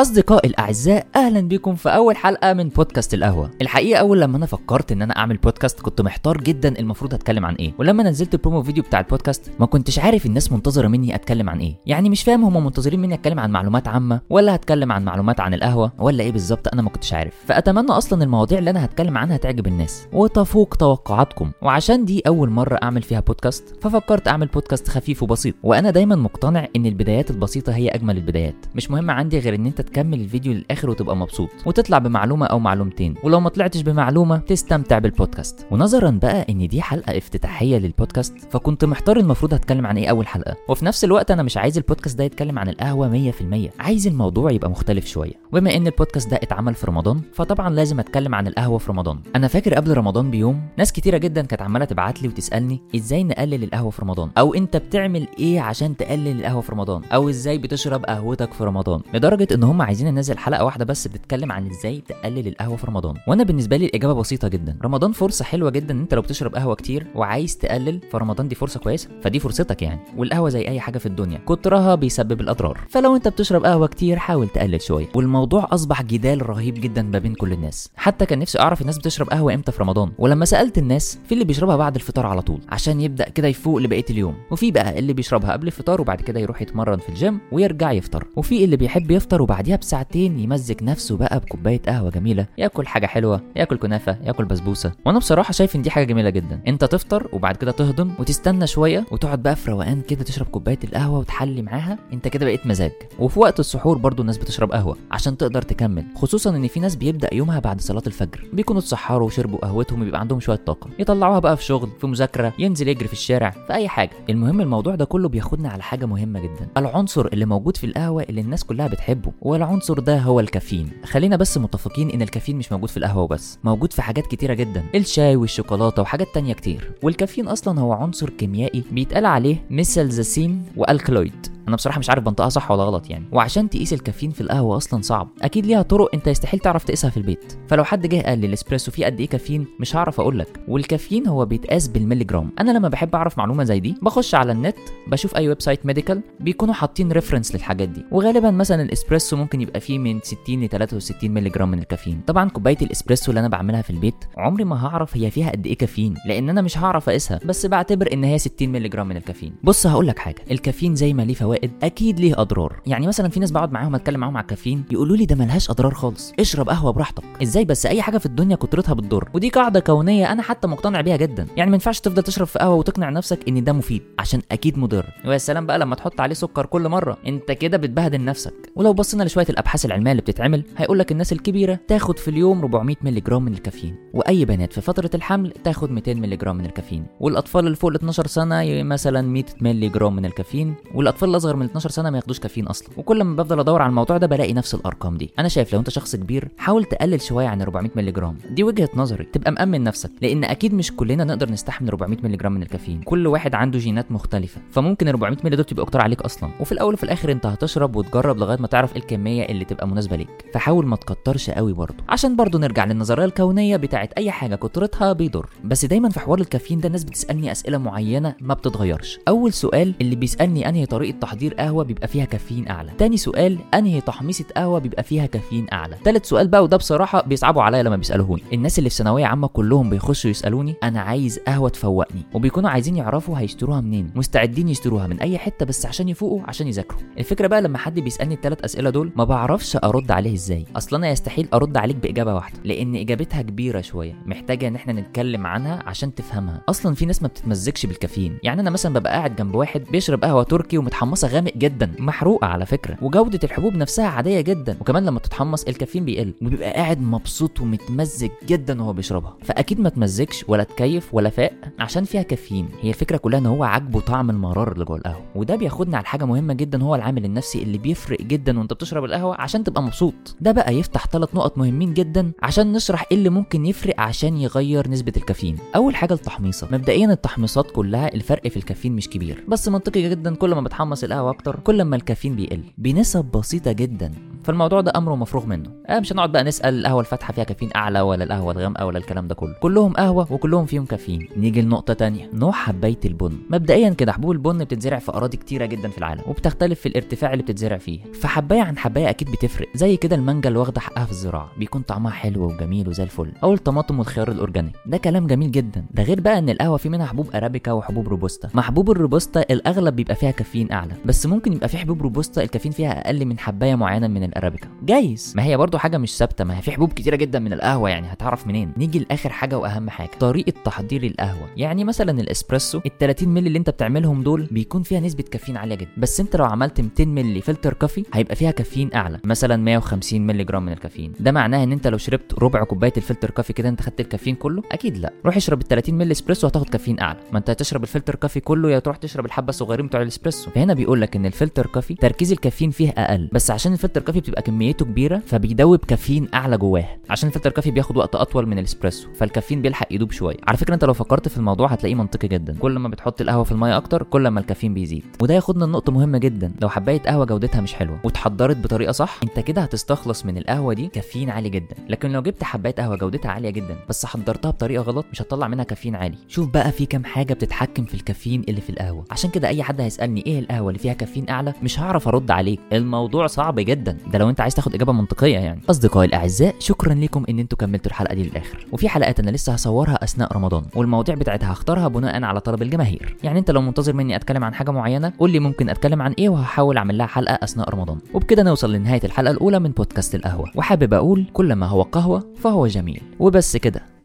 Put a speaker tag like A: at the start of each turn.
A: أصدقائي الأعزاء أهلا بكم في أول حلقة من بودكاست القهوة. الحقيقة أول لما أنا فكرت إن أنا أعمل بودكاست كنت محتار جدا المفروض أتكلم عن إيه. ولما نزلت ال promo video بتاع البودكاست ما كنتش عارف الناس منتظرة مني أتكلم عن إيه. يعني مش فاهم هم منتظرين مني أتكلم عن معلومات عامة ولا هتكلم عن معلومات عن القهوة ولا إيه بالظبط أنا ما كنتش عارف. فأتمنى أصلا المواضيع اللي أنا هتكلم عنها تعجب الناس. وتفوق توقعاتكم. وعشان دي أول مرة أعمل فيها بودكاست ففكرت أعمل بودكاست خفيف وبسيط. وأنا دايما مقتنع إن البدايات البسيطة هي أجمل البدايات. مش مهم عندي غير إن أنت تكمل الفيديو للآخر وتبقى مبسوط وتطلع بمعلومة أو معلومتين. ولو ما طلعتش بمعلومة تستمتع بالبودكاست. ونظرا بقى إن دي حلقة افتتاحية للبودكاست فكنت محتار المفروض هتكلم عن إيه أول حلقة. وفي نفس الوقت أنا مش عايز البودكاست ده يتكلم عن القهوة 100% عايز الموضوع يبقى مختلف شوية. وبما إن البودكاست ده اتعمل في رمضان فطبعا لازم أتكلم عن القهوة في رمضان. أنا فاكر قبل رمضان بيوم ناس كتيرة جدا كانت عمالة تبعت لي وتسألني إزاي نقلل القهوة في رمضان؟ أو أنت بتعمل إيه عشان تقلل القهوة في رمضان؟ أو إزاي بتشرب قهوتك في رمضان؟ لدرجة إن هم عايزين انزل حلقة واحدة بس بتتكلم عن إزاي تقلل القهوة في رمضان. وأنا بالنسبة لي الإجابة بسيطة جدا. رمضان فرصة حلوة جدا إن أنت لو بتشرب قهوة كتير وعايز تقلل فرمضان دي فرصة كويسة. فدي فرصتك يعني. والقهوة زي أي حاجة في الدنيا. كترها بيسبب الأضرار. فلو أنت بتشرب قهوة كتير حاول تقلل شوية. والموضوع أصبح جدال رهيب جدا ما بين كل الناس. حتى كان نفسي أعرف الناس بتشرب قهوة إمتى في رمضان. ولما سألت الناس في اللي بيشربها بعد الفطار على طول عشان يبدأ كده يفوق لبقية اليوم. وفي بقى اللي بيشربها قبل الفطار وبعد كده يروح يتمرن في الجيم ويرجع يفطر. وفي اللي بيحب يفطر وبعديها بساعتين يمزج نفسه بقى بكوباية قهوة جميلة. ياكل حاجة حلوة ياكل كنافة ياكل بسبوسة. وأنا بصراحة شايف إن دي حاجة جميلة جدا. انت تفطر وبعد كده تهضم وتستنى شوية وتقعد بقى في روقان كده تشرب كوباية القهوة وتحلي معاها. انت كده بقيت مزاج. وفي وقت السحور برضو الناس بتشرب قهوة عشان تقدر تكمل. خصوصا إن في ناس بيبدأ يومها بعد صلاة الفجر. بيكونوا اتسحروا وشربوا قهوتهم وبيبقى عندهم شوية طاقة. يطلعوها بقى في شغل في مذاكرة ينزل يجري في الشارع في أي حاجة. المهم الموضوع ده كله بياخدنا على حاجة مهمة جدا. العنصر اللي موجود في القهوة اللي الناس كلها بتحبه. والعنصر ده هو الكافيين. خلينا بس متفقين إن الكافيين مش موجود في القهوة وبس موجود في حاجات كتيرة جدا. الشاي والشوكولاتة وحاجات تانية كتير. والكافيين أصلا هو عنصر كيميائي بيتقال عليه methylxanthine و alkaloid. أنا بصراحة مش عارف بنطقها صح ولا غلط يعني. وعشان تقيس الكافيين في القهوة أصلا صعب. أكيد ليها طرق أنت يستحيل تعرف تقيسها في البيت. فلو حد جه قال لي الإسبريسو فيه قد إيه كافيين مش هعرف أقول لك. والكافيين هو بيتقاس بالملي جرام أنا لما بحب أعرف معلومة زي دي بخش على النت بشوف أي website medical بيكونوا حاطين reference للحاجات دي. وغالبا مثلا الإسبريسو ممكن يبقى فيه من 60 ل 63 ملي جرام من الكافيين. طبعا كوباية الإسبريسو اللي أنا بعملها في البيت عمري ما هعرف هي فيها قد إيه كافيين. لأن أنا مش هعرف أقيسها. بس بعتبر إن هي 60 ملي جرام من الكافيين. بص هقول لك حاجة. الكافيين زي ما ليه فوائد أكيد ليه أضرار. يعني مثلا في ناس بقعد معاهم أتكلم معاهم على الكافيين يقولوا لي ده ملهاش أضرار خالص. اشرب قهوة براحتك. إزاي بس أي حاجة في الدنيا كترتها بتضر؟ ودي قاعدة كونية أنا حتى مقتنع بيها جدا. يعني ما ينفعش تفضل تشرب في قهوة وتقنع نفسك إن ده مفيد عشان أكيد مضر. ويا سلام بقى لما تحط عليه سكر كل مرة. أنت كده بتبهدل نفسك. ولو بصينا لشوية الأبحاث العلمية اللي بتتعمل هيقول لك الناس الكبيرة تاخد في اليوم 400 مللي جرام من الكافيين. وأي بنات في فترة الحمل تاخد 200 مللي جرام من الكافيين. والأطفال اللي فوق ال 12 سنة مثلا 100 مللي جرام من الكافيين. والأطفال الاصغر من 12 سنة ما ياخدوش كافيين أصلا. وكل ما بفضل أدور على الموضوع ده بلاقي نفس الأرقام دي. أنا شايف لو أنت شخص كبير حاول تقلل شوية عن 400 مللي جرام دي وجهة نظري. تبقى مأمن نفسك. لأن أكيد مش كلنا نقدر نستحمل 400 مللي جرام من الكافيين. كل واحد عنده جينات مختلفة. فممكن ال 400 مللي دول تبقى أكتر عليك أصلا. وفي الأول وفي الآخر أنت هتشرب وتجرب لغاية ما تعرف إيه الكمية اللي تبقى مناسبة ليك. فحاول ما تكترش قوي برضه. عشان برضه نرجع للنظرية الكونية بتاعت أي حاجة كترتها بيضر. بس دايما في حوار الكافيين ده الناس بتسألني أسئلة معينة ما بتتغيرش. أول سؤال اللي بيسألني أنهي طريقة تحضير قهوة بيبقى فيها كافيين أعلى. تاني سؤال أنهي تحميصة قهوة بيبقى فيها كافيين أعلى؟ تالت سؤال بقى وده بصراحة بيصعبوا عليا لما بيسألوهوني. الناس اللي في ثانوية عامة كلهم بيخشوا يسألوني أنا عايز قهوة تفوقني. وبيكونوا عايزين يعرفوا هيشتروها منين. مستعدين يشتروها من أي حتة بس عشان يفوقوا عشان يذاكروا. الفكرة بقى لما حد بيسألني الثلاث أسئلة دول ما بعرفش أرد عليه إزاي. أصلا أنا يستحيل أرد عليك بإجابة واحدة لأن إجابتها كبيرة شوية محتاجة إن إحنا نتكلم عنها عشان تفهمها. أصلا في ناس ما بتتمزجش بالكافيين. يعني أنا مثلا ببقى قاعد جنب واحد بيشرب قهوة تركي ومتحمصه غامق جدا محروقة على فكرة وجودة الحبوب نفسها عادية جدا وكمان لما تتحمص الكافيين بيقل وبيبقى قاعد مبسوط ومتمزج جدا وهو بيشربها. فأكيد ما تمزجش ولا تكيف ولا فاق عشان فيها كافيين. هي الفكرة كلها إن هو عاجبه طعم المرار اللي جوه القهوة. وده بياخدنا على حاجة مهمة جدا هو العامل النفسي اللي بيفرق جدا وأنت بتشرب القهوة عشان تبقى مبسوط. ده بقى يفتح ثلاث نقط مهمين جدا عشان نشرح إيه اللي ممكن يفرق عشان يغير نسبة الكافيين. أول حاجة التحميصة. مبدئيا التحميصات كلها الفرق في الكافيين مش كبير. بس منطقي جدا كل ما بتحمص القهوه أكتر كل ما الكافيين بيقل بنسب بسيطة جدا. فالموضوع ده أمره مفروغ منه. آه مش هنقعد بقى نسأل القهوة الفاتحة فيها كافيين أعلى ولا القهوة الغامقة ولا الكلام ده كله. كلهم قهوة وكلهم فيهم كافيين. نيجي لنقطة تانية. نوع حباية البن. مبدئيا كده حبوب البن بتتزرع في أراضي كتيرة جدا في العالم وبتختلف في الارتفاع اللي بتتزرع فيه فحباية عن حباية أكيد بتفرق زي كده المانجا اللي واخدة حقها في الزراعة. بيكون طعمها حلو وجميل وزي الفل. أو الطماطم والخيار ال organic. ده كلام جميل جدا. ده غير بقى إن القهوة في منها حبوب أرابيكا وحبوب روبوستا. مع حبوب الروبوستا الأغلب بيبقى فيها كافيين أعلى. بس ممكن يبقى في حبوب روبوستا الكافيين فيها أقل من حباية معينة من الارابيكا جايز. ما هي برضو حاجة مش ثابتة ما هي في حبوب كتيرة جدا من القهوة يعني هتعرف منين؟ نيجي لآخر حاجة وأهم حاجة طريقة تحضير القهوة. يعني مثلا الإسبريسو ال 30 مللي اللي أنت بتعملهم دول بيكون فيها نسبة كافيين عالية جدا. بس أنت لو عملت 200 مللي filter coffee هيبقى فيها كافيين أعلى. مثلا 150 مللي جرام من الكافيين. ده معناه إن أنت لو شربت ربع كوباية ال filter coffee كده أنت خدت الكافيين كله؟ أكيد لأ. روح اشرب ال 30 مللي إسبريسو هتاخد كافيين أعلى. ما أنت هتشرب ال filter coffee كله يا تروح تشرب الحبة الصغيرين بتوع الإسبريسو. فهنا بيقول لك إن ال filter coffee تركيز الكافيين فيه أقل. بس عشان ال filter coffee بتبقى كميته كبيرة فبيدوب كافيين أعلى جواه. عشان الفلتر كافي بياخد وقت أطول من الإسبريسو فالكافيين بيلحق يدوب شوية. على فكرة أنت لو فكرت في الموضوع هتلاقيه منطقي جدا. كل ما بتحط القهوة في المية أكتر كل ما الكافيين بيزيد. وده ياخدنا لنقطة مهمة جدا. لو حبايه قهوة جودتها مش حلوة واتحضرت بطريقة صح أنت كده هتستخلص من القهوة دي كافيين عالي جدا. لكن لو جبت حباية قهوة جودتها عالية جدا بس حضرتها بطريقة غلط مش هتطلع منها كافيين عالي. شوف بقى في كام حاجة بتتحكم في الكافيين اللي في القهوة. عشان كده أي حد هيسألني إيه القهوة اللي فيها كافيين أعلى مش هعرف أرد عليه الموضوع صعب جدا. ده لو انت عايز تاخد إجابة منطقية يعني. أصدقائي الأعزاء شكرا لكم إن أنتوا كملتوا الحلقة دي للآخر. وفي حلقات أنا لسه هصورها أثناء رمضان والمواضيع بتاعتها هختارها بناء على طلب الجماهير. يعني انت لو منتظر مني أتكلم عن حاجة معينة قول لي ممكن أتكلم عن إيه وهحاول أعمل لها حلقة أثناء رمضان. وبكده نوصل لنهاية الحلقة الأولى من بودكاست القهوة. وحابب أقول كل ما هو قهوة فهو جميل. وبس كده.